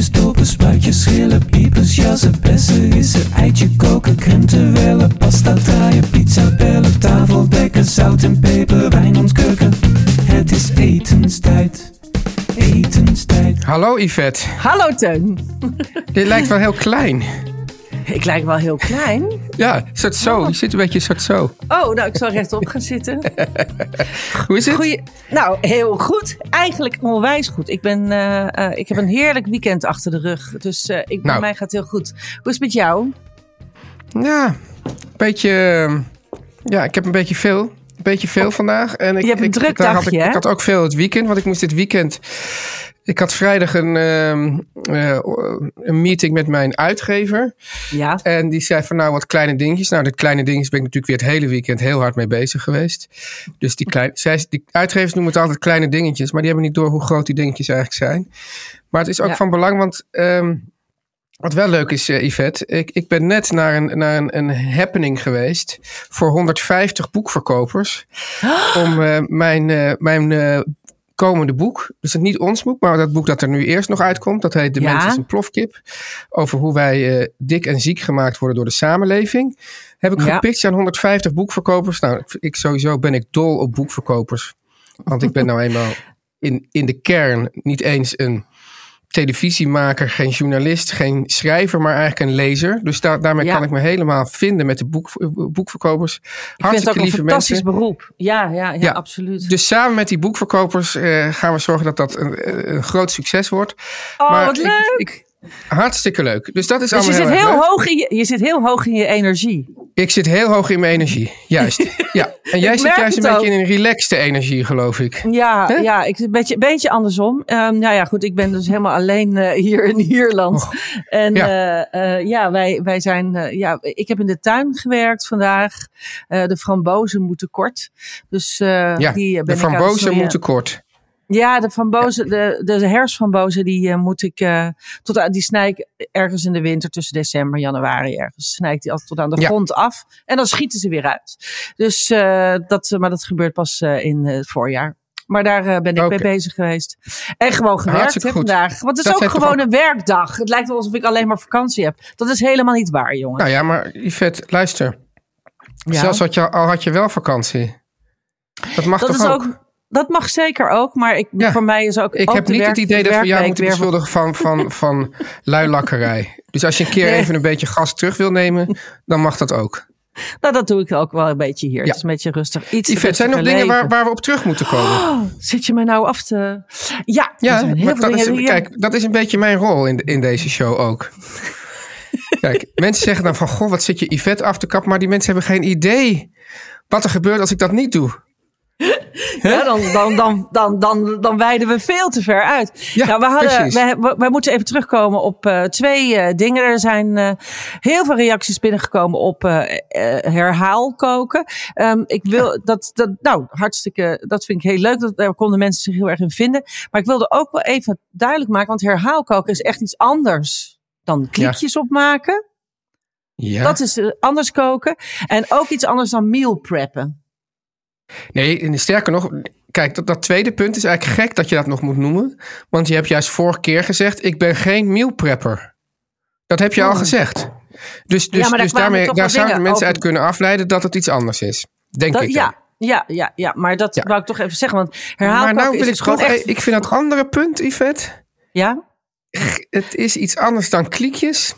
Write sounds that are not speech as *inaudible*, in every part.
Uitjes dopen, spuitjes schillen, piepers, jassen, bessen, rissen, eitje koken, krenten wellen, pasta draaien, pizza bellen, tafel dekken, zout en peper, wijn ontkurken. Het is etenstijd, etenstijd. Hallo Yvette. Hallo Teun. Dit lijkt wel heel klein. Ik lijk wel heel klein. Ja, soort zo. Je zit een beetje soort zo. Oh, nou, ik zal rechtop gaan zitten. *laughs* Hoe is het? Goeie, nou, heel goed. Eigenlijk onwijs goed. Ik, ben, eh, eh, ik heb een heerlijk weekend achter de rug. Dus eh, ik, bij Nou. mij gaat het heel goed. Hoe is het met jou? Ja, een beetje... Ja, ik heb een beetje veel. Een beetje veel vandaag. En ik, Je hebt een ik, druk dagje, ik, hè? ik had ook veel het weekend, want ik moest dit weekend... Ik had vrijdag een, ehm, eh, een meeting met mijn uitgever. Ja. En die zei van nou wat kleine dingetjes. Nou, de kleine dingetjes ben ik natuurlijk weer het hele weekend heel hard mee bezig geweest. Dus die, klein, zij, die uitgevers noemen het altijd kleine dingetjes. Maar die hebben niet door hoe groot die dingetjes eigenlijk zijn. Maar het is ook Ja. van belang, want ehm, wat wel leuk is, eh, Yvette. Ik, ik ben net naar, een, naar een, een happening geweest voor 150 boekverkopers. *gasps* Om eh, mijn, eh, mijn komende boek, dus het niet ons boek, maar dat boek dat er nu eerst nog uitkomt. Dat heet De Ja. Mens is een plofkip. Over hoe wij eh, dik en ziek gemaakt worden door de samenleving. Heb ik Ja. gepitcht aan 150 boekverkopers. Nou, ik, sowieso ben ik dol op boekverkopers. Want ik ben nou eenmaal in, in de kern niet eens een televisiemaker, geen journalist, geen schrijver, maar eigenlijk een lezer. Dus daar, daarmee Ja. kan ik me helemaal vinden met de boek, boekverkopers. Ik vind het ook Hartstikke een fantastisch mensen. beroep. Ja, ja, ja, Ja. absoluut. Dus samen met die boekverkopers eh, gaan we zorgen dat dat een, een groot succes wordt. oh, wat ik- leuk. ik- hartstikke leuk. Dus dat is dus je allemaal zit, heel, hoog in je, je zit heel hoog in je energie. Ik zit heel hoog in mijn energie. Juist. *laughs* ja. En jij zit juist een beetje in een relaxte energie, geloof ik. Ja, ja ik, een beetje, beetje andersom. Ehm, nou ja, goed, ik ben dus helemaal alleen eh, hier in Ierland. en ja. ja, ja wij, wij zijn. eh, ja, ik heb in de tuin gewerkt vandaag. Eh, de frambozen moeten kort. Dus eh, Ja, die de ben het frambozen moeten kort. Ja, de frambozen, de, de herfstframbozen, die eh, moet ik eh, tot aan, die snij ik ergens in de winter tussen december en januari ergens. Snij ik die altijd tot aan de Ja. grond af en dan schieten ze weer uit. Dus eh, dat, maar dat gebeurt pas in het voorjaar. Maar daar ben ik mee bezig geweest. En gewoon gewerkt hè, vandaag. Want het is Dat ook gewoon ook- een werkdag. Het lijkt wel alsof ik alleen maar vakantie heb. Dat is helemaal niet waar, jongen. Nou ja, maar Yvette, luister. Ja. Zelfs had je, al had je wel vakantie. Dat mag dat toch is ook? ook. Dat mag zeker ook, maar ik, Ja. voor mij is ook. Ik ook heb niet werk- het idee dat we jou moeten beschuldigen van, van, *laughs* van luilakkerij. Dus als je een keer Nee. even een beetje gas terug wil nemen, dan mag dat ook. Nou, dat doe ik ook wel een beetje hier. Ja. Het is een beetje rustig. Iets Yvette, zijn er nog dingen waar, waar we op terug moeten komen? Oh, zit je mij nou af te... Ja, er Ja, zijn heel maar veel dat is, dingen. die- kijk, dat is een beetje mijn rol in, in deze show ook. *laughs* Kijk, mensen zeggen dan van, goh, wat zit je Yvette af te kappen. Maar die mensen hebben geen idee wat er gebeurt als ik dat niet doe. Ja, dan, dan, dan, dan, dan, dan wijden we veel te ver uit. Ja, nou, we hadden, wij, wij- moeten even terugkomen op eh, twee eh, dingen. Er zijn eh, heel veel reacties binnengekomen op herhaalkoken. Ehm, ik wil dat, dat, nou, hartstikke, dat vind ik heel leuk. Dat, daar konden mensen zich heel erg in vinden. Maar ik wilde ook wel even duidelijk maken, want herhaalkoken is echt iets anders dan kliekjes opmaken. Ja. Dat is anders koken. En ook iets anders dan meal preppen. Nee, sterker nog, kijk, dat, dat tweede punt is eigenlijk gek dat je dat nog moet noemen. Want je hebt juist vorige keer gezegd, ik ben geen meal prepper. Dat heb je al Oh. gezegd. Dus, dus, Ja, maar daar dus daarmee daar zouden mensen over- uit kunnen afleiden dat het iets anders is. Denk Dat, ik. ja, ja, ja, ja, maar dat Ja. wou ik toch even zeggen. Want Maar herhaalkoken nou wil ik gewoon echt... ik vind dat andere punt, Yvette. Ja? Het is iets anders dan kliekjes.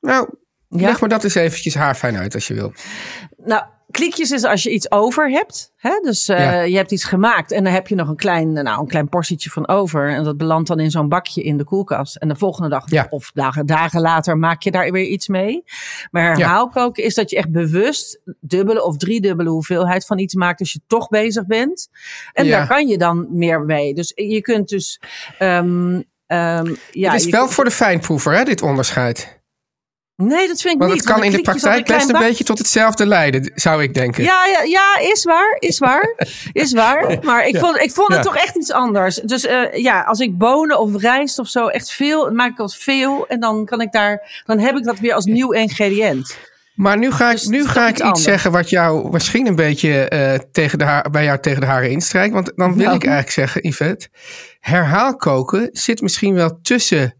Nou, Ja. leg me dat eens eventjes haarfijn uit als je wil. Nou, kliekjes is als je iets over hebt. Hè? Dus eh, Ja. je hebt iets gemaakt en dan heb je nog een klein, nou, een klein portietje van over. En dat belandt dan in zo'n bakje in de koelkast. En de volgende dag Ja. of dagen, dagen later maak je daar weer iets mee. Maar herhaalkoken is dat je echt bewust dubbele of driedubbele hoeveelheid van iets maakt als je toch bezig bent. En Ja. daar kan je dan meer mee. Dus je kunt dus... ehm, ehm, ja, het is wel kunt- voor de fijnproever, hè, dit onderscheid. Nee, dat vind ik Want niet. het kan in de praktijk best een beetje tot hetzelfde leiden, zou ik denken. Ja, ja, ja, is waar, is waar, is waar. *laughs* Maar ik Ja. vond, ik vond het Ja. toch echt iets anders. Dus eh, ja, als ik bonen of rijst of zo echt veel, maak ik wat veel. En dan kan ik daar, dan heb ik dat weer als nieuw ingrediënt. Maar nu ga ik, Dus nu ga ik iets anders. zeggen wat jou misschien een beetje eh, tegen de haar, bij jou tegen de haren instrijkt. Want dan wil Nou. ik eigenlijk zeggen, Yvette, herhaalkoken zit misschien wel tussen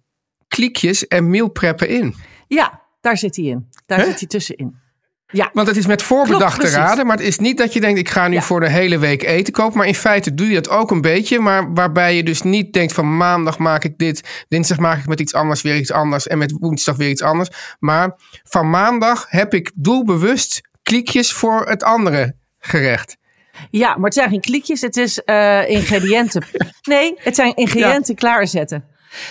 kliekjes en meal preppen in. Ja, daar zit hij in. Daar zit hij tussenin. Ja, Want het is met voorbedachte raden, maar het is niet dat je denkt: ik ga nu Ja. voor de hele week eten kopen. Maar in feite doe je dat ook een beetje, maar waarbij je dus niet denkt: van maandag maak ik dit, dinsdag maak ik met iets anders weer iets anders en met woensdag weer iets anders. Maar van maandag heb ik doelbewust kliekjes voor het andere gerecht. ja, maar het zijn geen kliekjes. Het is eh, ingrediënten. *laughs* Nee, het zijn ingrediënten klaarzetten.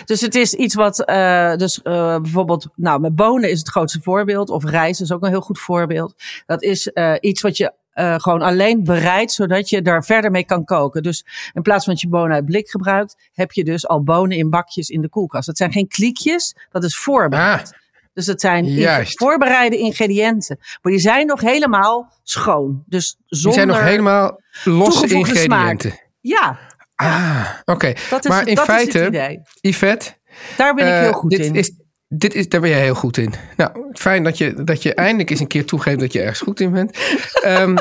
Dus het is iets wat, eh, dus eh, bijvoorbeeld, nou, met bonen is het grootste voorbeeld. Of rijst is ook een heel goed voorbeeld. Dat is eh, iets wat je gewoon alleen bereidt, zodat je daar verder mee kan koken. Dus in plaats van dat je bonen uit blik gebruikt, heb je dus al bonen in bakjes in de koelkast. Dat zijn geen kliekjes, dat is voorbereid. Ah, Dus dat zijn Juist. voorbereide ingrediënten. Maar die zijn nog helemaal schoon. Dus die zonder... zijn nog helemaal losse ingrediënten. Ja, Ah, oké. is, Maar in dat is feite, het idee. Yvette, Daar ben ik Eh, heel goed dit in. Is, dit is, daar ben je heel goed in. Nou, fijn dat je, dat je eindelijk eens een keer toegeeft dat je ergens goed in bent. Ehm,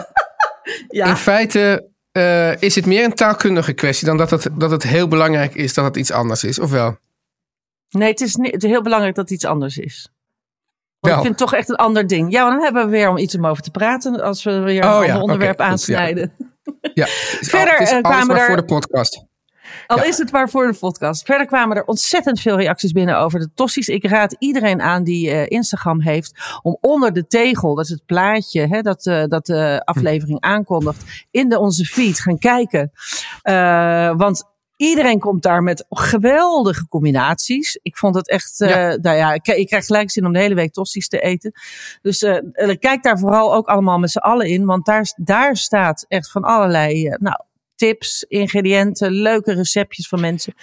*laughs* ja. In feite eh, is het meer een taalkundige kwestie dan dat het, dat het heel belangrijk is dat het iets anders is, of wel? Nee, het is, niet, het is heel belangrijk dat iets anders is. Want ik vind het toch echt een ander ding. Ja, dan hebben we weer om iets om over te praten. Als we weer een Oh ja, ander onderwerp goed, ja. aansnijden. Ja, *laughs* Verder, al- eh, alles kwamen maar er- voor de podcast. Al Ja. is het maar voor de podcast. Verder kwamen er ontzettend veel reacties binnen over de tossies. Ik raad iedereen aan die eh, Instagram heeft om onder de tegel, dat is het plaatje hè, dat, eh, dat de aflevering aankondigt, in de, onze feed gaan kijken. Want iedereen komt daar met geweldige combinaties. Ik vond het echt, eh, Ja. nou ja, ik, ik krijg gelijk zin om de hele week tossies te eten. Dus eh, eh, kijk daar vooral ook allemaal met z'n allen in, want daar, daar staat echt van allerlei, nou, tips, ingrediënten, leuke receptjes van mensen.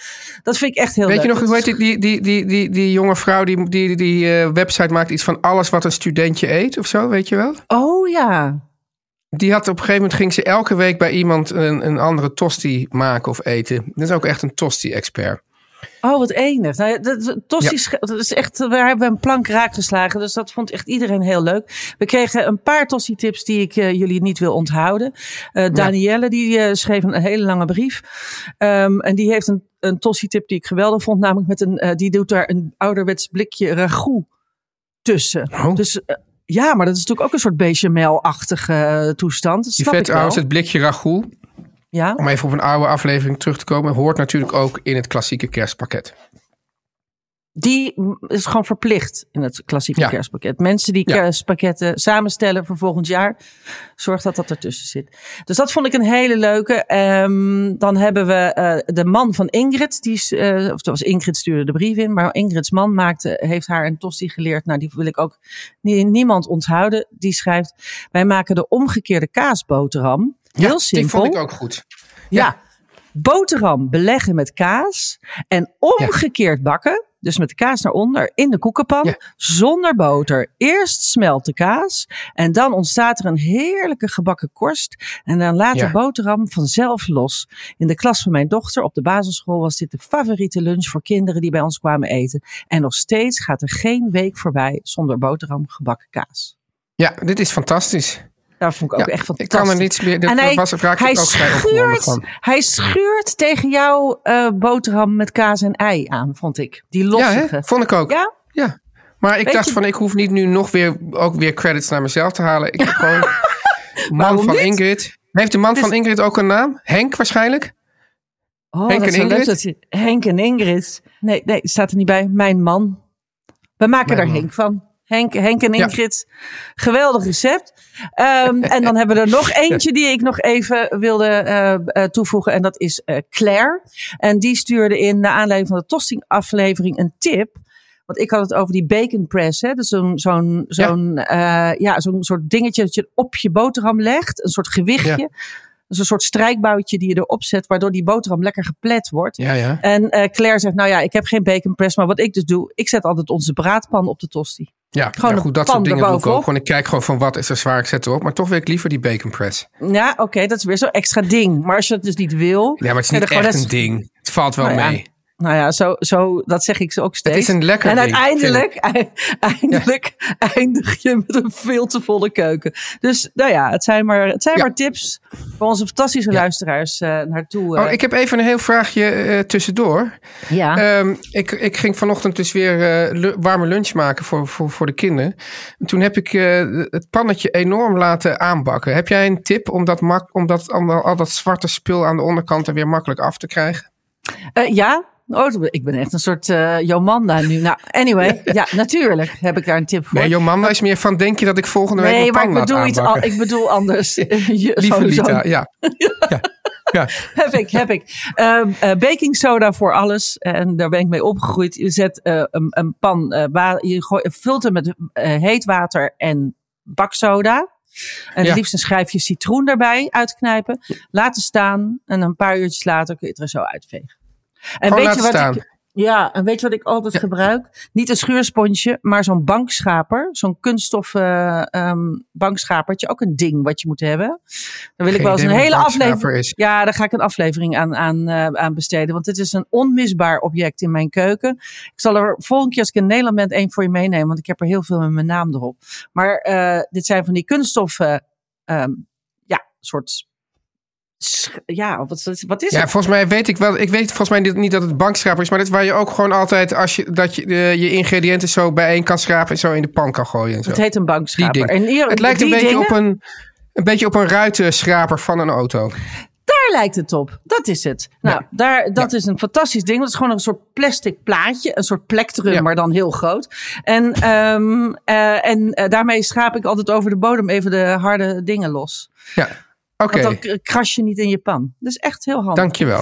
Dat vind ik echt heel Weet leuk. je nog, hoe heet die, die, die, die, die, jonge vrouw die die, die, die website maakt iets van alles wat een studentje eet of zo, weet je wel? Oh ja. Die had op een gegeven moment ging ze elke week bij iemand een, een andere tosti maken of eten. Dat is ook echt een tosti-expert. Oh, wat enig. Nou, dat, tossies, dat is echt, we hebben een plank raak geslagen. Dus dat vond echt iedereen heel leuk. We kregen een paar tossie-tips die ik eh, jullie niet wil onthouden. Eh Danielle die eh, schreef een hele lange brief. Ehm, en die heeft een, een tossie-tip die ik geweldig vond. Namelijk met een, die doet daar een ouderwets blikje ragout tussen. Oh. Dus ja, maar dat is natuurlijk ook een soort bechamel-achtige eh, toestand. Dat Die vet trouwens, het blikje ragout, Ja? om even op een oude aflevering terug te komen, hoort natuurlijk ook in het klassieke kerstpakket. Die is gewoon verplicht in het klassieke Ja. kerstpakket. Mensen die Ja. kerstpakketten samenstellen voor volgend jaar, zorg dat dat ertussen zit. Dus dat vond ik een hele leuke. Ehm, dan hebben we eh, de man van Ingrid. Die eh, of dat was Ingrid stuurde de brief in, maar Ingrid's man maakte, heeft haar een tosti geleerd. Nou, die wil ik ook nie- niemand onthouden. Die schrijft: Wij maken de omgekeerde kaasboterham. Heel ja, simpel. Die vond ik ook goed. Ja. Boterham beleggen met kaas en omgekeerd bakken. Dus met de kaas naar onder in de koekenpan. Ja. Zonder boter. Eerst smelt de kaas. En dan ontstaat er een heerlijke gebakken korst. En dan laat Ja. de boterham vanzelf los. In de klas van mijn dochter op de basisschool was dit de favoriete lunch voor kinderen die bij ons kwamen eten. En nog steeds gaat er geen week voorbij zonder boterham gebakken kaas. Ja, dit is fantastisch. Dat vond ik ook Ja, echt ik fantastisch. kan er niets meer. Daar En hij, was, hij, ik schuurt, hij schuurt tegen jouw eh, boterham met kaas en ei aan, vond ik. Die Ja, lossige. hè? vond ik ook. Ja? Ja. Maar ik Weet dacht je- van, ik hoef niet nu nog weer, ook weer credits naar mezelf te halen. Ik heb *laughs* gewoon man van niet? Ingrid. Heeft de man is- van Ingrid ook een naam? Henk waarschijnlijk? Oh, Henk en Ingrid? je- Henk en Ingrid. Nee, nee, staat er niet bij. Mijn man. We maken Mijn er man. Henk van. Henk, Henk en Ja. Ingrid. Geweldig recept. Ehm, *laughs* en dan hebben we er nog eentje die ik nog even wilde eh, eh, toevoegen. En dat is eh, Claire. En die stuurde in, naar aanleiding van de tosting aflevering, een tip. Want ik had het over die bacon press. Hè? Dus zo'n zo'n zo'n eh, ja, zo'n soort dingetje dat je op je boterham legt. Een soort gewichtje. Ja. Dus een soort strijkboutje die je erop zet, waardoor die boterham lekker geplet wordt. Ja, ja. En eh, Claire zegt, nou ja, ik heb geen bacon press, maar wat ik dus doe, ik zet altijd onze braadpan op de tosti. Ja, Gewoon ja, goed, dat soort dingen doe ik ook. Gewoon, ik kijk gewoon van wat is er zwaar, ik zet erop. Maar toch wil ik liever die bacon press. Ja, oké, dat is weer zo'n extra ding. Maar als je het dus niet wil, Ja, maar het is niet echt een ding. Het valt wel Nou mee. Nou ja, zo, zo, dat zeg ik ze ook steeds. Het is een lekker En ding, uiteindelijk, eindelijk eindig je met een veel te volle keuken. Dus nou ja, het zijn maar, het zijn Ja. maar tips voor onze fantastische luisteraars eh, naartoe. eh. Oh, ik heb even een heel vraagje eh, tussendoor. ja. Ehm, ik, ik ging vanochtend dus weer eh, warme lunch maken voor, voor, voor de kinderen. En toen heb ik eh, het pannetje enorm laten aanbakken. Heb jij een tip om dat, mak om dat al, al dat zwarte spul aan de onderkant er weer makkelijk af te krijgen? Eh, ja. Oh, ik ben echt een soort eh, Jomanda nu. Nou, anyway. *laughs* Ja, natuurlijk heb ik daar een tip voor. Nee, Jomanda is meer van, denk je dat ik volgende week Nee, maar ik bedoel, iets, al, ik bedoel anders. *laughs* *laughs* Je- Lieve. Lita, ja. ja. ja. Heb ik, heb ik. Ehm eh, baking soda voor alles. En daar ben ik mee opgegroeid. Je zet eh, een, een pan, je gooi- vult hem met heet water en baksoda. En Ja. het liefst een schijfje citroen daarbij uitknijpen. Laten staan. En een paar uurtjes later kun je het er zo uitvegen. En Gewoon laten wat staan. ik. Ja, en weet je wat ik altijd gebruik? Niet een schuursponsje, maar zo'n bankschaper. Zo'n kunststoffen ehm bankschapertje. Ook een ding wat je moet hebben. Daar wil ik wel eens een hele aflevering. is. Ja, daar ga ik een aflevering aan, aan, eh, aan besteden. Want het is een onmisbaar object in mijn keuken. Ik zal er volgende keer als ik in Nederland ben één voor je meenemen. Want ik heb er heel veel met mijn naam erop. Maar eh, dit zijn van die kunststoffen. ehm, ja, soort. Ja, wat, is- wat is Ja, het? volgens mij weet ik wel. Ik weet volgens mij niet, dat het bankschraper is, maar dit waar je ook gewoon altijd als je dat je eh, je ingrediënten zo bijeen kan schrapen en zo in de pan kan gooien en zo. Het heet een ding. En hier, Het lijkt een beetje dingen, op een een beetje op een ruitenschraper van een auto. Daar lijkt het op. Dat is het. Nou, Ja. daar, dat is een fantastisch ding. Dat is gewoon een soort plastic plaatje. Een soort plektrum, Ja. maar dan heel groot. En, ehm, eh, en eh, daarmee schaap ik altijd over de bodem even de harde dingen los. Ja. Want dan kras je niet in je pan. Dat is echt heel handig. dankjewel.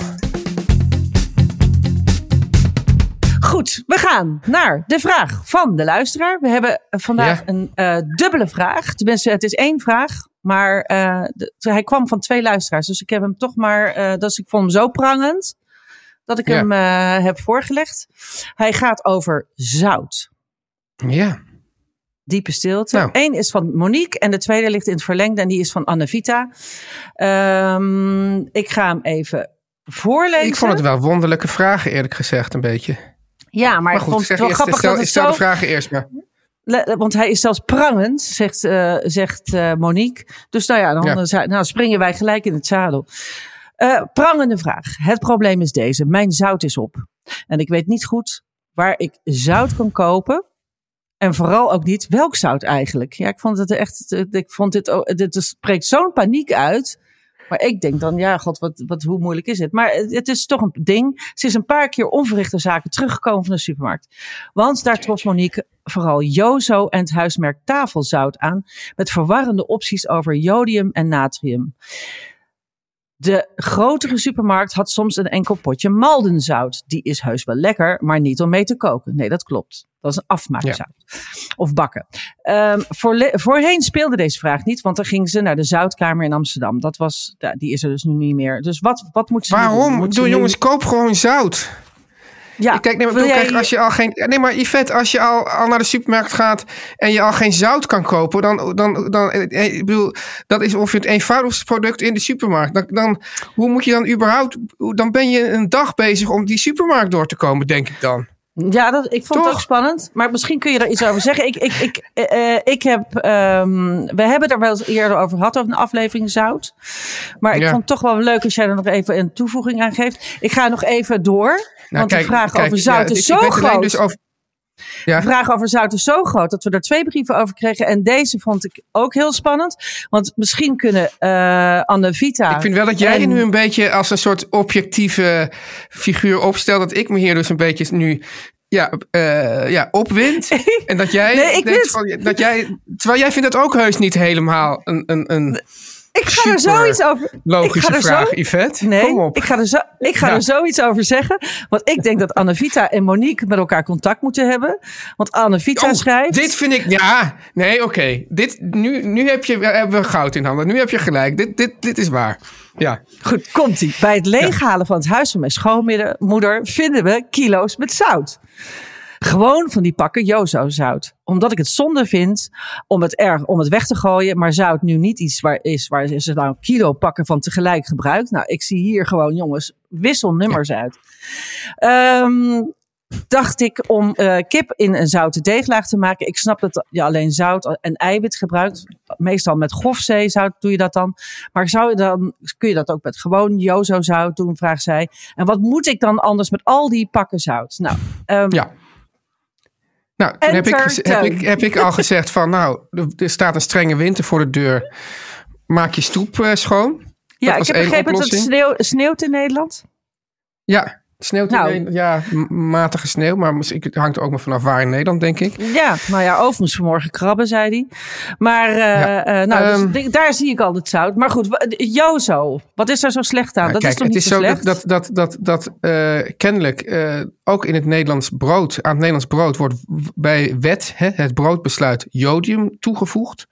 Goed, we gaan naar de vraag van de luisteraar. We hebben vandaag Ja. een eh, dubbele vraag. Tenminste, het is één vraag. Maar eh, de- hij kwam van twee luisteraars. Dus ik heb hem toch maar. dus ik vond hem zo prangend. Dat ik Ja. hem heb voorgelegd. Hij gaat over zout. Ja. Diepe stilte. Nou. Eén is van Monique en de tweede ligt in het verlengde en die is van Annevita. Ehm ik ga hem even voorlezen. Ik vond het wel wonderlijke vragen eerlijk gezegd een beetje. Ja, maar, Maar ik goed, vond het wel eerst, grappig stel, dat het stel zo... de vragen eerst maar. Want hij is zelfs prangend, zegt, eh, zegt eh, Monique. Dus nou ja, dan Ja. eh, nou, springen wij gelijk in het zadel. Prangende vraag. Het probleem is deze. Mijn zout is op. En ik weet niet goed waar ik zout kan kopen. En vooral ook niet welk zout eigenlijk. Ja, ik vond het echt. Ik vond dit. Dit spreekt zo'n paniek uit. Maar ik denk dan, ja, god, wat, wat, hoe moeilijk is het? Maar het, het is toch een ding. Ze is een paar keer onverrichte zaken teruggekomen van de supermarkt. Want daar trof Monique vooral Jozo en het huismerk tafelzout aan. Met verwarrende opties over jodium en natrium. De grotere supermarkt had soms een enkel potje maldenzout. Die is heus wel lekker, maar niet om mee te koken. Nee, dat klopt. Dat is een afmaakzout. Of bakken. Ehm, voorle- voorheen speelde deze vraag niet, want dan ging ze naar de zoutkamer in Amsterdam. Dat was, die is er dus nu niet meer. Dus wat, wat moeten ze doen? Waarom? Moeten ze Doe nu- jongens, koop gewoon zout. Ja, Kijk, nee, maar wil bedoel, jij- kijk, als je al geen. Nee, maar Yvette, als je al, al naar de supermarkt gaat en je al geen zout kan kopen, dan. dan, dan eh, ik bedoel, dat is ongeveer het eenvoudigste product in de supermarkt. Dan, dan, hoe moet je dan überhaupt. Dan ben je een dag bezig om die supermarkt door te komen, denk ik dan. Ja, dat, ik vond het Toch? ook spannend. Maar misschien kun je daar iets over zeggen. Ik, ik, ik, eh, eh, ik heb, ehm, we hebben er wel eens eerder over gehad, over een aflevering zout. Maar ik Ja. vond het toch wel leuk als jij er nog even een toevoeging aan geeft. Ik ga nog even door. want de vraag over zout ja, is ik- zo ik alleen groot. Dus over, ja. De vraag over zout is zo groot dat we er twee brieven over kregen. En deze vond ik ook heel spannend. Want misschien kunnen eh Anne Vita. Ik vind wel dat jij en- nu een beetje als een soort objectieve figuur opstelt. Dat ik me hier dus een beetje nu ja, eh, ja, opwind. *laughs* en dat jij, Nee, ik van, dat jij. Terwijl jij vindt dat ook heus niet helemaal een, een, een ik ga er zoiets over. logische vraag, Zo, Yvette. nee, Kom op. ik ga, er, zo, ik ga Ja. er zoiets over zeggen. Want ik denk dat Anne Vita en Monique met elkaar contact moeten hebben. Want Anne Vita Oh, schrijft. Dit vind ik. Ja, nee, oké. Dit Nu, nu heb je, hebben we goud in handen. Nu heb je gelijk. Dit, dit, dit is waar. Ja. Goed, komt ie. Bij het leeghalen van het huis van mijn schoonmoeder vinden we kilo's met zout. Gewoon van die pakken Jozo zout. Omdat ik het zonde vind om het, erg, om het weg te gooien. Maar zout nu niet iets waar, is waar ze nou een kilo pakken van tegelijk gebruikt. Nou, ik zie hier gewoon, jongens, wissel nummers uit. Ehm, dacht ik om eh, kip in een zoute deeglaag te maken. Ik snap dat je alleen zout en eiwit gebruikt. Meestal met grofzeezout doe je dat dan. Maar zou je dan, kun je dat ook met gewoon Jozo zout doen, vraagt zij. En wat moet ik dan anders met al die pakken zout? Nou, ehm, Ja. Nou, toen heb ik, heb, ik, heb ik al gezegd van, nou, er- staat een strenge winter voor de deur. Maak je stoep eh, schoon. ja, ik heb begrepen dat het sneeuw, sneeuwt in Nederland. Ja, het sneeuwt Nou. Ja, matige sneeuw, maar het hangt er ook maar vanaf waar in Nederland, denk ik. Ja, nou ja, overigens vanmorgen krabben, zei hij. Maar eh, Ja. eh, nou, dus Ehm. daar zie ik al het zout. Maar goed, Jozo, wat is er zo slecht aan? Nou, dat kijk, is toch het niet is zo slecht? dat, dat, dat, dat, eh, kennelijk ook in het Nederlands brood, aan het Nederlands brood wordt bij wet hè, het broodbesluit jodium toegevoegd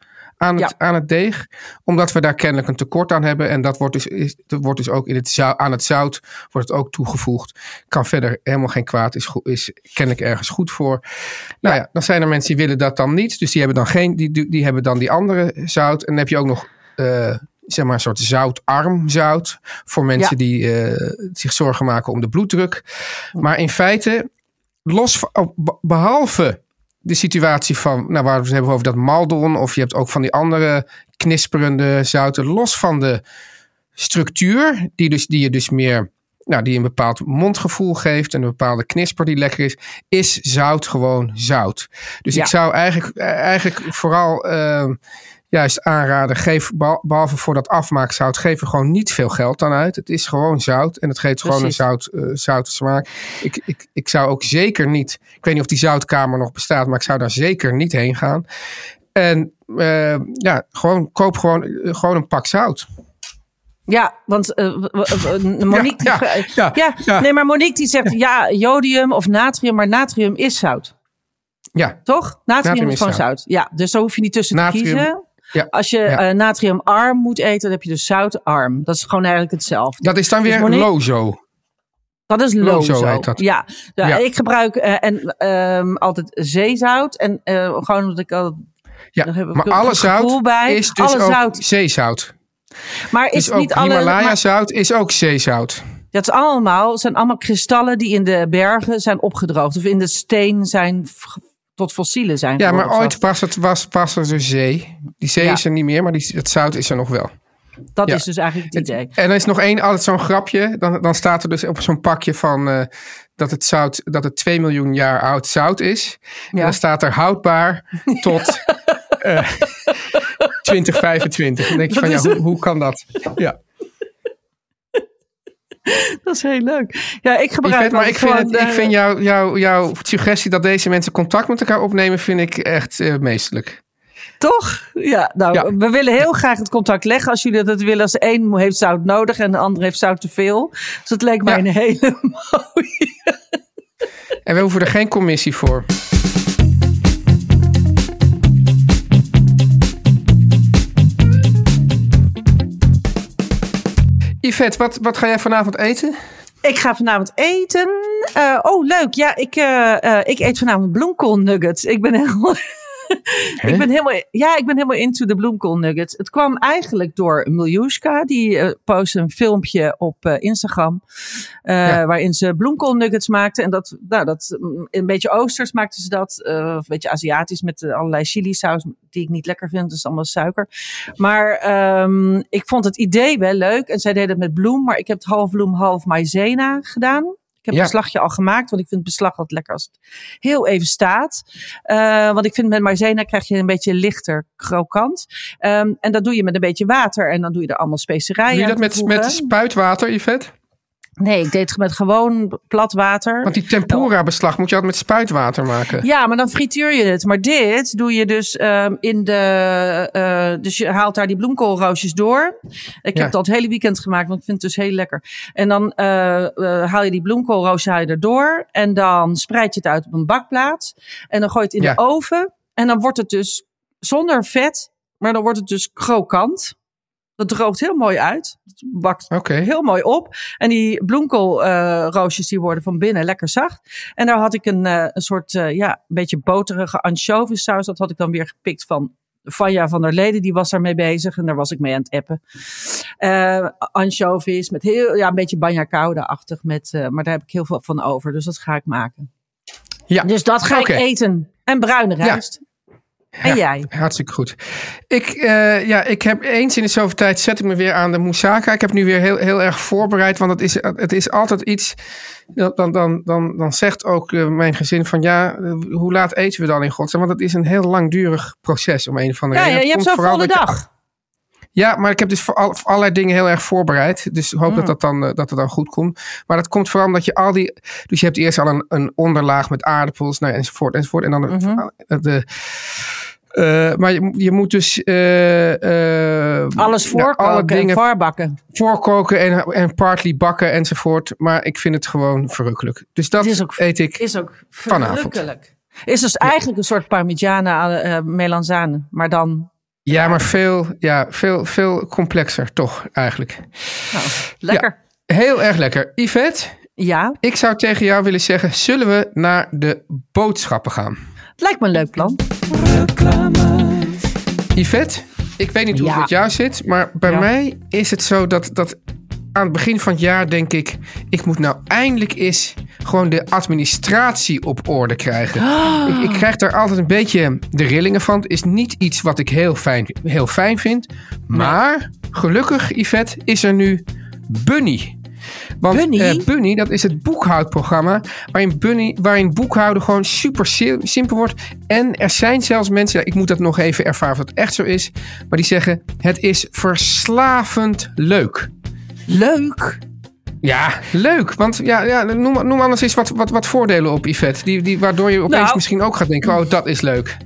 aan het, aan het deeg. Omdat we daar kennelijk een tekort aan hebben. En dat wordt dus, is, dat wordt dus ook in het zout, aan het zout wordt het ook toegevoegd. Kan verder helemaal geen kwaad, is, goed, is kennelijk ergens goed voor. Nou ja. dan zijn er mensen die willen dat dan niet. Dus die hebben dan, geen, die, die, hebben dan die andere zout. En dan heb je ook nog... eh, zeg maar een soort zoutarm zout. Voor mensen Ja. die eh, zich zorgen maken om de bloeddruk. Maar in feite, los behalve de situatie van, nou waar we het hebben over dat maldon. Of je hebt ook van die andere knisperende zouten. Los van de structuur, die, dus, die je dus meer, nou die een bepaald mondgevoel geeft. En een bepaalde knisper die lekker is. Is zout gewoon zout. Dus Ja. ik zou eigenlijk, eh, eigenlijk vooral ehm, juist aanraden. Geef, behal- behalve voor dat afmaakzout, geef er gewoon niet veel geld aan uit. Het is gewoon zout en het geeft gewoon een zout, zoute smaak. Ik, ik, ik zou ook zeker niet, ik weet niet of die zoutkamer nog bestaat, maar ik zou daar zeker niet heen gaan. En eh, ja, gewoon, koop gewoon, eh, gewoon een pak zout. Ja, want w- *laughs* Monique... die ja, vra- ja, ja, ja. nee, maar Monique die zegt ja, jodium of natrium, maar natrium is zout. Ja, Toch? Natrium, Natrium is is gewoon zout. zout. Ja, dus daar hoef je niet tussen Natrium, te kiezen. Ja, Als je ja. eh, natriumarm moet eten, dan heb je dus zoutarm. Dat is gewoon eigenlijk hetzelfde. dat is dan Dus weer lozo. Dat is Lozo lozo. heet dat. Ja, ja, Ja. ik gebruik eh, en, ehm, altijd zeezout. En eh, gewoon omdat ik al. Ja, Daar heb ik maar alle zout bij. is dus Alle ook zout. zeezout. Maar is Dus ook niet alle. Himalaya maar- zout is ook zeezout. Dat is allemaal, zijn allemaal kristallen die in de bergen zijn opgedroogd. Of in de steen zijn tot fossielen zijn Ja, maar ooit was, het, was, was er de zee. Die zee Ja. is er niet meer, maar die, het zout is er nog wel. Dat ja. is dus eigenlijk het idee. En er is nog één, altijd zo'n grapje. Dan, dan staat er dus op zo'n pakje van eh, dat het zout, dat het 2 miljoen jaar oud zout is. En dan staat er houdbaar *laughs* tot eh *laughs* 2025. Dan denk je Dat van ja, hoe, hoe kan dat? Ja. *laughs* Dat is heel leuk. Ja, ik gebruik maar ik vind, het, ik vind jou, jou, jouw suggestie dat deze mensen contact met elkaar opnemen, vind ik echt eh, meestelijk. Toch? Ja, nou, Ja. we willen heel graag het contact leggen. Als jullie dat willen, als de een heeft zout nodig en de ander heeft zout te veel. Dus het leek mij Ja. een hele *laughs* mooie. En we hoeven er geen commissie voor. Yvette, wat, wat ga jij vanavond eten? Ik ga vanavond eten. Eh, oh, leuk. Ja, ik, eh, eh, ik eet vanavond bloemkool nuggets. Ik ben helemaal... *laughs* ik ben helemaal, ja, ik ben helemaal into de bloemkool nuggets. Het kwam eigenlijk door Miljuska. Die eh postte een filmpje op eh, Instagram. eh, Ja. Waarin ze bloemkool nuggets maakte. En dat, nou, dat, mm, een beetje oosters maakte ze dat. of een beetje Aziatisch met allerlei chili saus. Die ik niet lekker vind. Dus allemaal suiker. Maar ehm, ik vond het idee wel leuk. En zij deed het met bloem. Maar ik heb het half bloem, half maizena gedaan. Ik heb Ja. een beslagje al gemaakt. Want ik vind het beslag altijd lekker als het heel even staat. Eh, want ik vind met maizena krijg je een beetje lichter krokant. Ehm, en dat doe je met een beetje water. En dan doe je er allemaal specerijen Doe je dat met, met spuitwater, Yvette? Nee, ik deed het met gewoon plat water. Want die tempura-beslag moet je altijd met spuitwater maken. Ja, maar dan frituur je het. Maar dit doe je dus ehm, in de. eh, dus je haalt daar die bloemkoolroosjes door. Ik Ja. heb het al het hele weekend gemaakt, want ik vind het dus heel lekker. En dan eh, eh, haal je die bloemkoolroosjes haal je erdoor. En dan spreid je het uit op een bakplaat. En dan gooi je het in Ja. de oven. En dan wordt het dus zonder vet, maar dan wordt het dus krokant. Dat droogt heel mooi uit. Het bakt heel mooi op. En die bloemkoolroosjes die worden van binnen lekker zacht. En daar had ik een, eh, een soort, eh, ja, een beetje boterige anchovisaus. Dat had ik dan weer gepikt van Vanja van der Leden. Die was daarmee bezig en daar was ik mee aan het appen. Eh anchovies met heel, ja, een beetje banja koude-achtig. Met, eh, maar daar heb ik heel veel van over. Dus dat ga ik maken. Ja, Dus dat ga ik eten. En bruine rijst. En Ja. jij? hartstikke goed. Ik, eh, ja, ik heb eens in de zoveel tijd zet ik me weer aan de moussaka. Ik heb nu weer heel, heel erg voorbereid, want het is, het is altijd iets. Dan, dan, dan, dan zegt ook eh, mijn gezin van ja, eh, hoe laat eten we dan in godsnaam? Want het is een heel langdurig proces om een of andere Ja, reden. ja, je hebt zo'n volle dat dag. Ja, maar ik heb dus voor, al, voor allerlei dingen heel erg voorbereid. Dus ik hoop Mm. dat, dat, dan, dat het dan goed komt. Maar dat komt vooral omdat je al die... Dus je hebt eerst al een, een onderlaag met aardappels nou, ja, enzovoort enzovoort. En dan de, Mhm. de eh, maar je, je moet dus... eh, Alles ja, voorkoken alle en dingen voorbakken. voorkoken en, en partly bakken enzovoort. Maar ik vind het gewoon verrukkelijk. Dus dat is ook- eet ik. Is ook Vanavond. verrukkelijk. Is dus eigenlijk een soort parmigiana melanzane. Maar dan, Ja, maar veel, ja, veel, veel complexer toch eigenlijk. nou, lekker. Heel erg lekker. Yvette, Ja, Ik zou tegen jou willen zeggen, zullen we naar de boodschappen gaan? het lijkt me een leuk plan. Yvette, ik weet niet hoe het met jou zit, maar bij Ja. mij is het zo dat, dat aan het begin van het jaar denk ik, ik moet nou eindelijk eens gewoon de administratie op orde krijgen. Ik, ik krijg daar altijd een beetje de rillingen van. Het is niet iets wat ik heel fijn, heel fijn vind, maar gelukkig Yvette is er nu Bunny. Want Bunny? eh, Bunny, dat is het boekhoudprogramma waarin, Bunny, waarin boekhouden gewoon super si- simpel wordt. En er zijn zelfs mensen, ja, ik moet dat nog even ervaren of het echt zo is, maar die zeggen het is verslavend leuk. Leuk. Ja, leuk. Want ja, ja, noem, noem anders eens wat, wat, wat voordelen op, Yvette. Die, die, waardoor je opeens Nou. misschien ook gaat denken, oh, dat is leuk.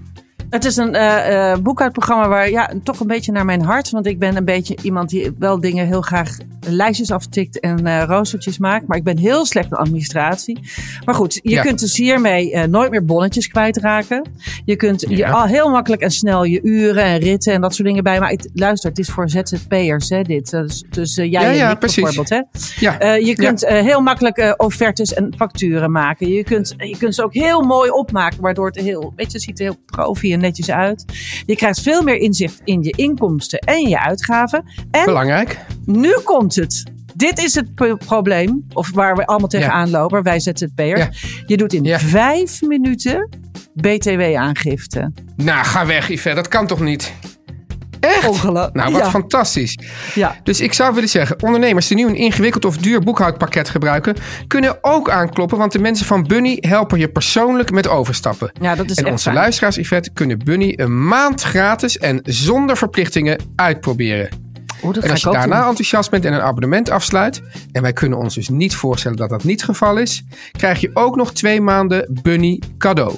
Het is een eh, eh, boekhoudprogramma waar ja, toch een beetje naar mijn hart. Want ik ben een beetje iemand die wel dingen heel graag lijstjes aftikt en eh roostertjes maakt. Maar ik ben heel slecht in administratie. Maar goed, je Ja. kunt dus hiermee nooit meer bonnetjes kwijtraken. Je kunt je al heel makkelijk en snel je uren en ritten en dat soort dingen bij. Maar ik, luister, het is voor ZZP'ers hè, dit. Dus, dus jij Ja, en ja, ik precies. bijvoorbeeld. Hè? Ja, je kunt heel makkelijk offertes en facturen maken. Je kunt, je kunt ze ook heel mooi opmaken, waardoor het heel, weet je, het ziet er heel profi en netjes uit. Je krijgt veel meer inzicht in je inkomsten en je uitgaven. En belangrijk. nu komt het. Dit is het probleem, of waar we allemaal tegenaan lopen, wij ZZP'ers. Ja. Je doet in Ja. vijf minuten BTW-aangifte. Nou, ga weg, Yvette. Dat kan toch niet? Echt? Nou, wat Ja. fantastisch. Ja. Dus ik zou willen zeggen, ondernemers die nu een ingewikkeld of duur boekhoudpakket gebruiken, kunnen ook aankloppen, want de mensen van Bunny helpen je persoonlijk met overstappen. ja, dat is en echt onze fijn. luisteraars, Yvette, kunnen Bunny een maand gratis en zonder verplichtingen uitproberen. En als je daarna doen. enthousiast bent en een abonnement afsluit, en wij kunnen ons dus niet voorstellen dat dat niet het geval is, krijg je ook nog twee maanden Bunny cadeau.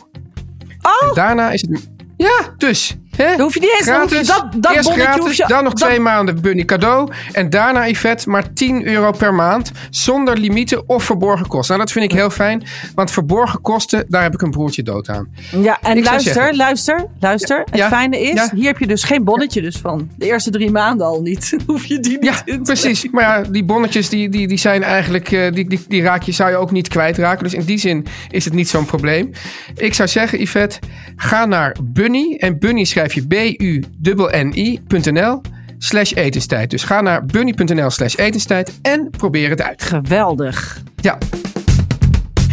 Oh! En daarna is het... Ja, dus. Hè? Dan hoef je niet eens, je Gratis, dat, dat eerst gratis, hoef je, dan nog dat- twee maanden Bunny cadeau. En daarna, Yvette, maar 10 euro per maand. Zonder limieten of verborgen kosten. Nou, dat vind ik heel fijn. Want verborgen kosten, daar heb ik een broertje dood aan. Ja, en Ik luister, luister, luister. Het Ja, fijne is, ja. hier heb je dus geen bonnetje dus van. De eerste drie maanden al niet. *laughs* Hoef je die niet Ja, precies. Maar ja, die bonnetjes, die, die, die zijn eigenlijk... eh, Die, die, die raak je, zou je ook niet kwijtraken. Dus in die zin is het niet zo'n probleem. Ik zou zeggen, Yvette, ga naar Bunny. En Bunny schrijf je B-U-N-I.nl slash etenstijd. Dus ga naar bunny.nl slash etenstijd en probeer het uit. Geweldig. Ja,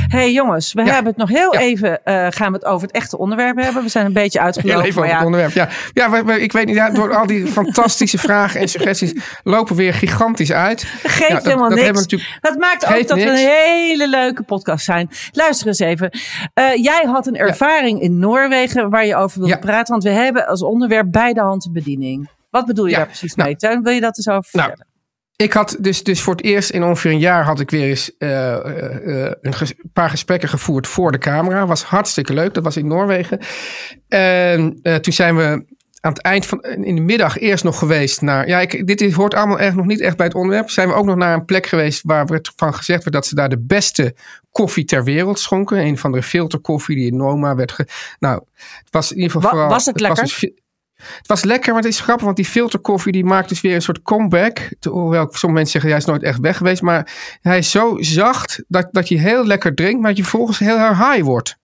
hey jongens, we Ja. hebben het nog heel Ja. even, eh, gaan we het over het echte onderwerp hebben. We zijn een beetje *laughs* heel uitgelopen. even over het onderwerp. Ja, ja ik weet niet, door al die fantastische vragen en suggesties lopen we weer gigantisch uit. dat geeft dat- helemaal dat niks. we Dat maakt ook dat we een hele leuke podcast zijn. Luister eens even. Eh, jij had een ervaring in Noorwegen waar je over wilde praten. Want we hebben als onderwerp bij de hand bediening. Wat bedoel je Ja. daar precies Nou. mee? Teun, wil je dat eens over Nou, vertellen? Ik had dus, dus voor het eerst in ongeveer een jaar had ik weer eens eh, eh, eh, een ges- paar gesprekken gevoerd voor de camera. Was hartstikke leuk. Dat was in Noorwegen. En toen zijn we aan het eind van in de middag eerst nog geweest naar. Ja, ik, dit hoort allemaal echt nog niet echt bij het onderwerp. Zijn we ook nog naar een plek geweest waar werd van gezegd werd dat ze daar de beste koffie ter wereld schonken. Een van de filterkoffie die in Noma werd. Ge, nou, het was in ieder geval Wa- vooral. was het lekker? dus Het was lekker, maar het is grappig, want die filterkoffie die maakt dus weer een soort comeback. Hoewel sommige mensen zeggen, hij is nooit echt weg geweest. Maar hij is zo zacht dat, dat je heel lekker drinkt, maar dat je volgens heel erg high wordt.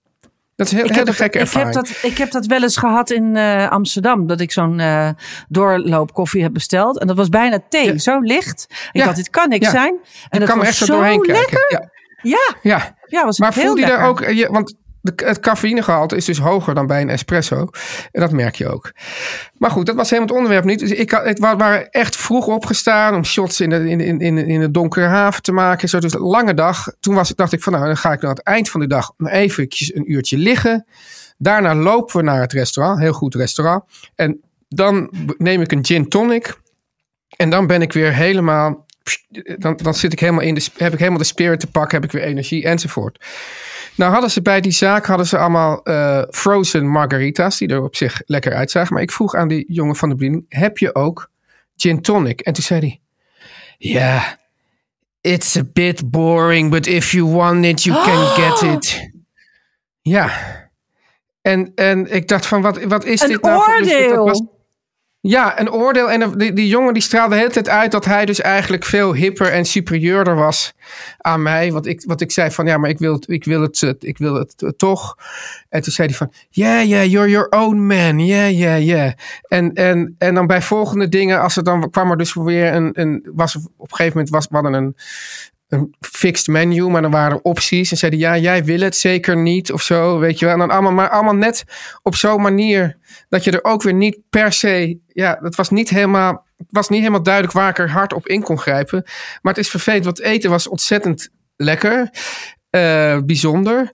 Dat is heel, Ik hele heb, gekke ik, heb ervaring. dat, ik heb dat wel eens gehad in eh, Amsterdam. Dat ik zo'n eh doorloopkoffie heb besteld. En dat was bijna thee. Ja. Zo licht. Ik Ja. dacht, dit kan niks Ja. zijn. En je dat kan was echt zo doorheen lekker. kijken. Ja, Ja, ja. ja was Maar voelde je daar ook, je, want het cafeïnegehalte is dus hoger dan bij een espresso. En dat merk je ook. Maar goed, dat was helemaal het onderwerp niet. Dus ik had, het wa- waren echt vroeg opgestaan om shots in de, in, in, in, de donkere haven te maken. Zo, dus lange dag. Toen was, dacht ik van nou, dan ga ik aan het eind van de dag eventjes een uurtje liggen. Daarna lopen we naar het restaurant. Heel goed restaurant. En dan neem ik een gin tonic. En dan ben ik weer helemaal... Dan, dan zit ik helemaal in de, heb ik helemaal de spirit te pakken. Heb ik weer energie enzovoort. Nou hadden ze bij die zaak hadden ze allemaal eh, frozen margaritas. Die er op zich lekker uitzagen. Maar ik vroeg aan die jongen van de bediening. Heb je ook gin tonic? En toen zei hij. Ja, it's a bit boring. But if you want it, you can *gasps* get it. Ja. En, en ik dacht van, wat, wat is Een dit nou? voor- dus dat oordeel. was- ja, een oordeel. En die, die jongen die straalde de hele tijd uit dat hij dus eigenlijk veel hipper en superieurder was aan mij. Want ik, wat ik zei van ja, maar ik wil, het- ik wil, het, eh, ik wil het eh, toch. En toen zei hij van yeah, yeah, you're your own man. Yeah, yeah, yeah. En, en, en dan bij volgende dingen, als er dan kwam er dus weer een, een was op een gegeven moment was, we een, een fixed menu, maar dan waren er opties. En zeiden ja, jij wil het zeker niet of zo, weet je wel. En dan allemaal, maar allemaal net op zo'n manier dat je er ook weer niet per se, ja, het was niet helemaal, was niet helemaal duidelijk waar ik er hard op in kon grijpen. Maar het is vervelend, want eten was ontzettend lekker, eh, bijzonder.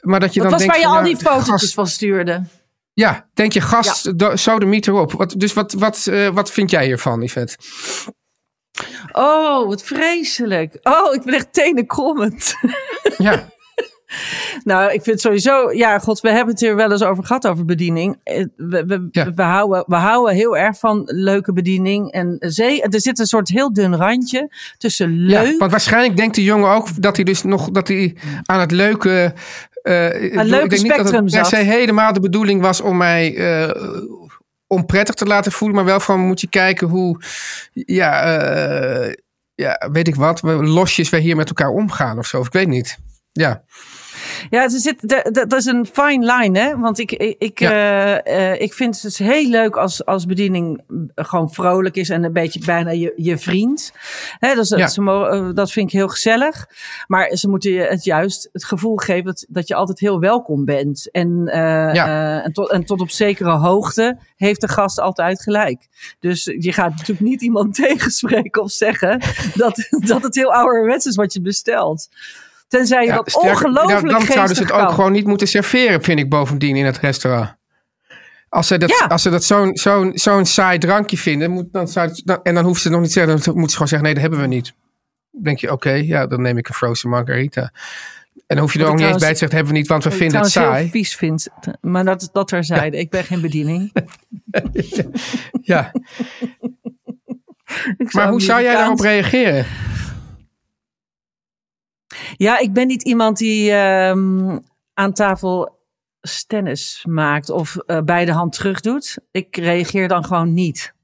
Maar dat je Dat dan was denkt waar je van, al die foto's van stuurde. ja, denk je gast, ja. sodemiet erop. Wat, dus wat, wat, eh, wat vind jij hiervan, Yvette? Oh, wat vreselijk. Oh, ik ben echt tenenkrommend. Ja, *laughs* Nou, ik vind sowieso, ja, god, we hebben het hier wel eens over gehad, over bediening. Eh, We, we, Ja. we, houden, we houden heel erg van leuke bediening. En zee, er zit een soort heel dun randje tussen leuk. Ja, want waarschijnlijk denkt die jongen ook dat hij dus nog dat hij aan het leuke. eh, ik bedoel, leuke ik denk niet dat spectrum het zat. helemaal de bedoeling was om mij eh, onprettig te laten voelen, maar wel van moet je kijken hoe, ja, eh, ja, weet ik wat, we losjes we hier met elkaar omgaan of zo. Of ik weet niet. Ja, Ja, zit, dat is een fine line, hè? Want ik, ik, Ja. eh, eh, ik vind het dus heel leuk als, als bediening gewoon vrolijk is en een beetje bijna je, je vriend. Hè, Ja. ze mo- eh, dat vind ik heel gezellig. Maar ze moeten je het juist het gevoel geven dat, dat je altijd heel welkom bent. En, Ja. en, tot, en tot op zekere hoogte heeft de gast altijd gelijk. Dus je gaat natuurlijk niet iemand *laughs* tegenspreken of zeggen dat, dat het heel ouderwets is wat je bestelt. Tenzij je ja dat sterker, ongelooflijk dan, dan zouden ze het ook gewoon niet moeten serveren, vind ik bovendien in het restaurant. Als ze dat, Ja. als ze dat zo'n zo'n zo'n saai drankje vinden, moet, dan zou het, dan, en dan hoeven ze het nog niet te zeggen, dan moeten ze gewoon zeggen: nee, dat hebben we niet. Dan denk je, oké, ja, dan neem ik een frozen margarita. En dan hoef je er ook niet eens bij te zeggen: hebben we niet, want we vinden het saai. heel vies vind. Maar dat, dat terzijde. Ik ben geen bediening. *laughs* Ja. Maar hoe zou jij daarop reageren? Ja, ik ben niet iemand die ehm, aan tafel stennis maakt of eh, bij de hand terug doet. Ik reageer dan gewoon niet.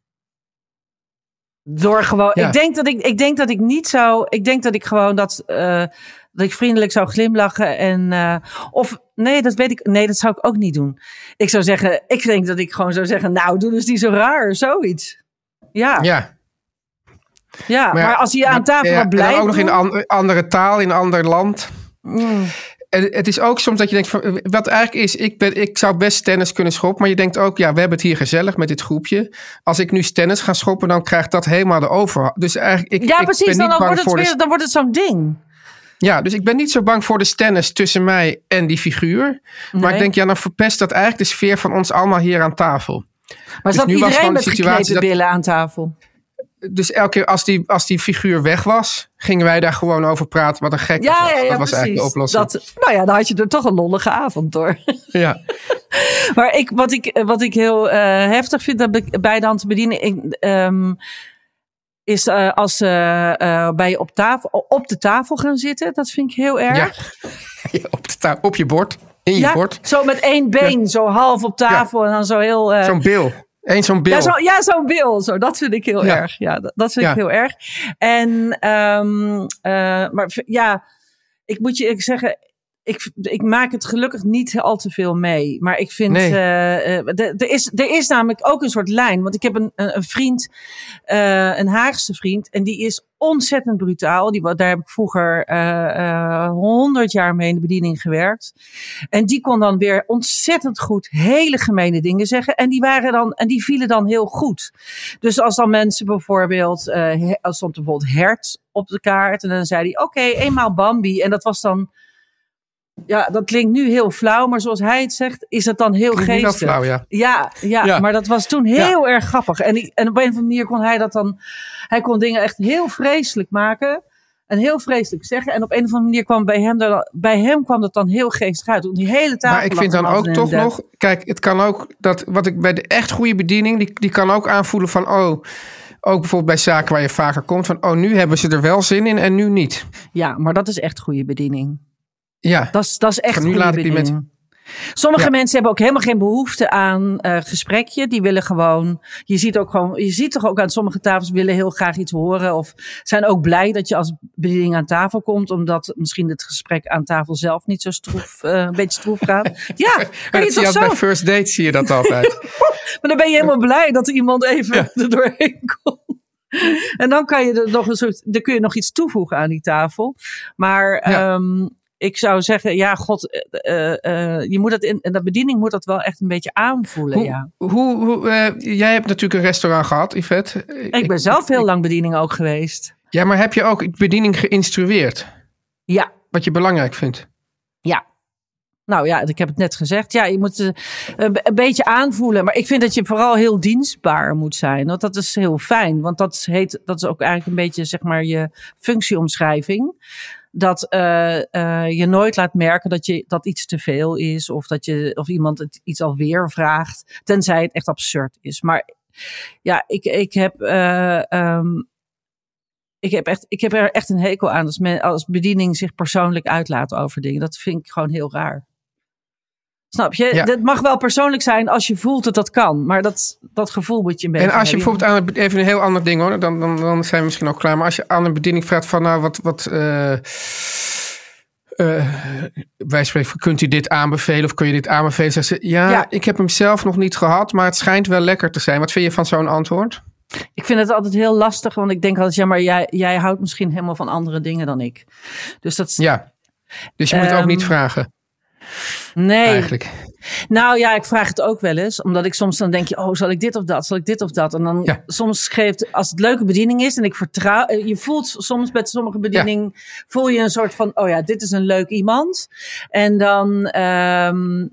Door gewoon. Ja. Ik, denk dat ik, ik denk dat ik niet zou. Ik denk dat ik gewoon dat. eh, dat ik vriendelijk zou glimlachen. En, eh, of nee, dat weet ik. Nee, dat zou ik ook niet doen. Ik zou zeggen. Ik denk dat ik gewoon zou zeggen. Nou, doe dus niet zo raar. Zoiets. Ja, ja. Ja, maar, als je aan tafel ja, wat en blijft. ook nog in een andere taal, in een ander land. Mm. En het is ook soms dat je denkt, van, wat eigenlijk is, ik, ben, ik zou best tennis kunnen schoppen. Maar je denkt ook, ja, we hebben het hier gezellig met dit groepje. Als ik nu tennis ga schoppen, dan krijgt dat helemaal de overhand. Dus eigenlijk, ik, Ja, ik precies. ben Dan, niet dan, bang wordt het voor weer, de, dan wordt het zo'n ding. Ja, dus ik ben niet zo bang voor de stennis tussen mij en die figuur. Maar ik denk, ja, dan verpest dat eigenlijk de sfeer van ons allemaal hier aan tafel. Maar Dus zat nu was iedereen de met situatie geknepen dat- billen aan tafel? Dus elke keer als die, als die figuur weg was, gingen wij daar gewoon over praten. Wat een gek dat Ja, was. ja, ja, dat was precies. eigenlijk de oplossing. Dat, nou ja, dan had je er toch een lollige avond door. Ja. *laughs* maar ik, wat, ik, wat ik heel eh, heftig vind dat bij de hand te bedienen, ik, ehm, is eh, als ze eh, bij je op, tafel, op de tafel gaan zitten. Dat vind ik heel erg. Ja. *laughs* Ja, op, de ta- op je bord. In je Ja, bord. zo met één been, zo half op tafel en dan zo heel... Zo'n bil. Eén zo'n bil. Ja, zo, ja, zo'n bil. Zo, dat vind ik heel Ja. erg. Ja, dat, dat vind Ja. ik heel erg. En, ehm, eh, maar ja, ik moet je zeggen, ik, ik maak het gelukkig niet al te veel mee. Maar ik vind, Nee. eh, eh, er, is, er is namelijk ook een soort lijn. Want ik heb een, een, een vriend, eh, een Haagse vriend, en die is ontzettend brutaal. Die, daar heb ik vroeger honderd jaar mee in de bediening gewerkt. En die kon dan weer ontzettend goed hele gemene dingen zeggen. En die, waren dan, en die vielen dan heel goed. Dus als dan mensen bijvoorbeeld, als stond bijvoorbeeld hert op de kaart. En dan zei hij, oké, eenmaal Bambi. En dat was dan, ja, dat klinkt nu heel flauw. Maar zoals hij het zegt, is het dan heel geestig. flauw, ja. Ja, ja, Ja. maar dat was toen heel erg grappig. En, en op een of andere manier kon hij dat dan... Hij kon dingen echt heel vreselijk maken. En heel vreselijk zeggen. En op een of andere manier kwam bij hem, er, bij hem kwam dat dan heel geestig uit. Want die hele tafel Maar ik vind dan ook toch dek. nog, kijk, het kan ook dat wat ik bij de echt goede bediening, die, die kan ook aanvoelen van, oh, ook bijvoorbeeld bij zaken waar je vaker komt, van, oh, nu hebben ze er wel zin in en nu niet. Ja, maar dat is echt goede bediening. Ja, Dat is, dat is echt Van nu goede laat ik die bediening. Sommige Ja. mensen hebben ook helemaal geen behoefte aan eh gesprekje. Die willen gewoon. Je ziet ook gewoon. Je ziet toch ook aan sommige tafels willen heel graag iets horen. Of zijn ook blij dat je als bediening aan tafel komt. Omdat misschien het gesprek aan tafel zelf niet zo stroef. eh, een beetje stroef gaat. *laughs* Ja, kan Maar je toch zo? bij first date zie je dat altijd. *laughs* Maar dan ben je helemaal blij dat er iemand even er doorheen komt. En dan kan je er nog een soort, dan kun je nog iets toevoegen aan die tafel. Maar Ja. ehm, ik zou zeggen, ja, god, eh, eh, eh, je moet dat in, en dat bediening moet dat wel echt een beetje aanvoelen. hoe, ja. hoe, hoe, jij hebt natuurlijk een restaurant gehad, Yvette. Ik ben zelf heel lang bediening ook geweest. Ja, maar heb je ook bediening geïnstrueerd? Ja, Wat je belangrijk vindt? ja. Nou ja, ik heb het net gezegd. Ja, je moet een, een beetje aanvoelen. Maar ik vind dat je vooral heel dienstbaar moet zijn. Want dat is heel fijn. Want dat, heet, dat is ook eigenlijk een beetje zeg maar je functieomschrijving. Dat eh, eh, je nooit laat merken dat, je, dat iets te veel is. Of dat je, of iemand het iets alweer vraagt. Tenzij het echt absurd is. Maar ja, ik, ik heb. eh, ehm, ik heb, echt, ik heb er echt een hekel aan als, men, als bediening zich persoonlijk uitlaat over dingen. Dat vind ik gewoon heel raar. Snap je? Ja. Dat mag wel persoonlijk zijn als je voelt dat dat kan. Maar dat, dat gevoel moet je een beetje En als je hebben. bijvoorbeeld aan een, even een heel ander ding hoor, dan, dan, dan zijn we misschien ook klaar. Maar als je aan een bediening vraagt van nou wat, wat eh, eh, wij spreken van kunt u dit aanbevelen of kun je dit aanbevelen? Zeggen ze ja, Ja. ik heb hem zelf nog niet gehad, maar het schijnt wel lekker te zijn. Wat vind je van zo'n antwoord? Ik vind het altijd heel lastig, want ik denk altijd, ja, maar jij, jij houdt misschien helemaal van andere dingen dan ik. Dus dat is, Ja. Dus je moet ook Ehm, niet vragen, nee. eigenlijk. Nou ja, ik vraag het ook wel eens. Omdat ik soms dan denk je, oh, zal ik dit of dat? Zal ik dit of dat? En dan Ja. soms geeft, als het leuke bediening is en ik vertrouw, eh, je voelt soms bij sommige bediening, voel je een soort van, oh ja, dit is een leuk iemand. En dan, ehm,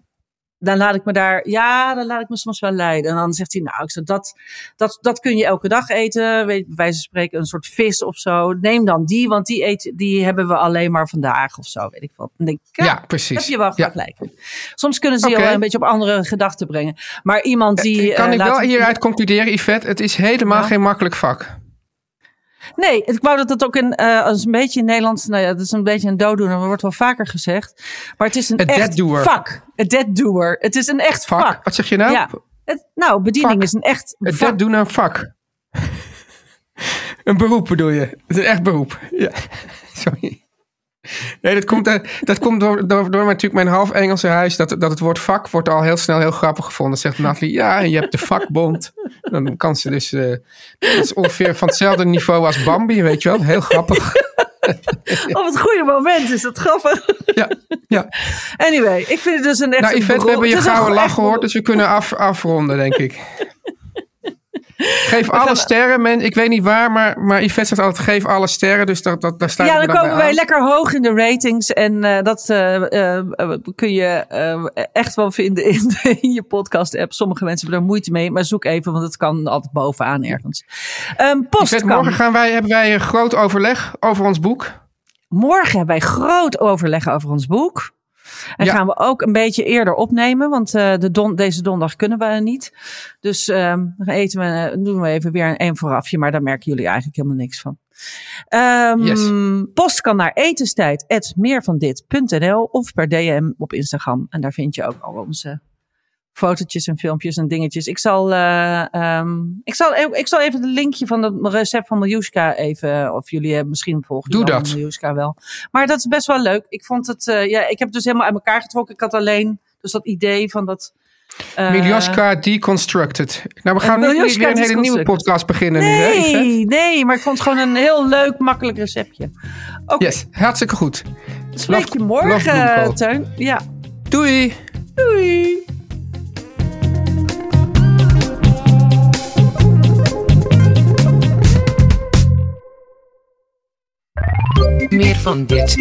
dan laat ik me daar, ja, dan laat ik me soms wel leiden. En dan zegt hij, nou, ik zeg, dat, dat, dat kun je elke dag eten. Weet, bij wijze van spreken een soort vis of zo. Neem dan die, want die, eet, die hebben we alleen maar vandaag of zo, weet ik wat. Dan denk ik, Ja, ja, precies. heb je wel Ja. gelijk. Soms kunnen ze je wel een beetje op andere gedachten brengen. Maar iemand die. kan eh, ik wel hieruit concluderen, Yvette? Het is helemaal Ja. geen makkelijk vak. Nee, ik wou dat het ook in, eh, als een beetje in Nederlands. Nou ja, dat is een beetje een dooddoener, maar wordt wel vaker gezegd. Maar het is een echt vak. Een deaddoer. Het is een echt Vak? vak. Wat zeg je nou? Ja. Het, nou, bediening Vak. is een echt vak. een vak. *laughs* een beroep bedoel je? Het is een echt beroep. Ja. *laughs* Sorry. Nee, dat komt, eh, dat komt door, door, door natuurlijk mijn half Engelse huis. Dat, dat het woord vak wordt al heel snel heel grappig gevonden. Zegt Nathalie, ja, en je hebt de vakbond. Dan kan ze dus... eh, dat is ongeveer van hetzelfde niveau als Bambi, weet je wel. Heel grappig. *laughs* Op het goede moment is dat grappig. Ja, ja. Anyway, ik vind het dus een echt. Nou, Yvette, we hebben je gouden lach gehoord, dus we kunnen af, afronden, denk ik. Geef alle sterren, men, ik weet niet waar, maar, maar Yvette zegt altijd geef alle sterren, dus dat, dat, daar staan Ja, dan dan komen wij aan. lekker hoog in de ratings. En eh, dat eh, eh, kun je echt wel vinden in, in je podcast-app. Sommige mensen hebben daar moeite mee, maar zoek even, want het kan altijd bovenaan ergens. Ehm Yvette, morgen gaan wij, hebben wij een groot overleg over ons boek. Morgen hebben wij groot overleg over ons boek. En Ja. gaan we ook een beetje eerder opnemen, want eh, de don deze donderdag kunnen we niet. Dus ehm, eten we, eh, doen we even weer een, een voorafje, maar daar merken jullie eigenlijk helemaal niks van. Ehm, Yes. Post kan naar etenstijd.meervandit.nl of per DM op Instagram. En daar vind je ook al onze fotootjes en filmpjes en dingetjes. Ik zal, eh, ehm, ik zal, e- ik zal even het linkje van het recept van Miljuska even, of jullie hebben misschien volgen Doe dat. Miljuska wel. Maar dat is best wel leuk. Ik vond het, eh, ja, ik heb het dus helemaal uit elkaar getrokken. Ik had alleen dus dat idee van dat. eh, Miljaska Deconstructed. Nou, we gaan nu weer een hele nieuwe podcast beginnen nu, hè? Nee, nee, maar ik vond het gewoon een heel leuk, makkelijk receptje. Yes, hartstikke goed. spreek je morgen. Teun. Ja, Doei! doei. Meer van dit.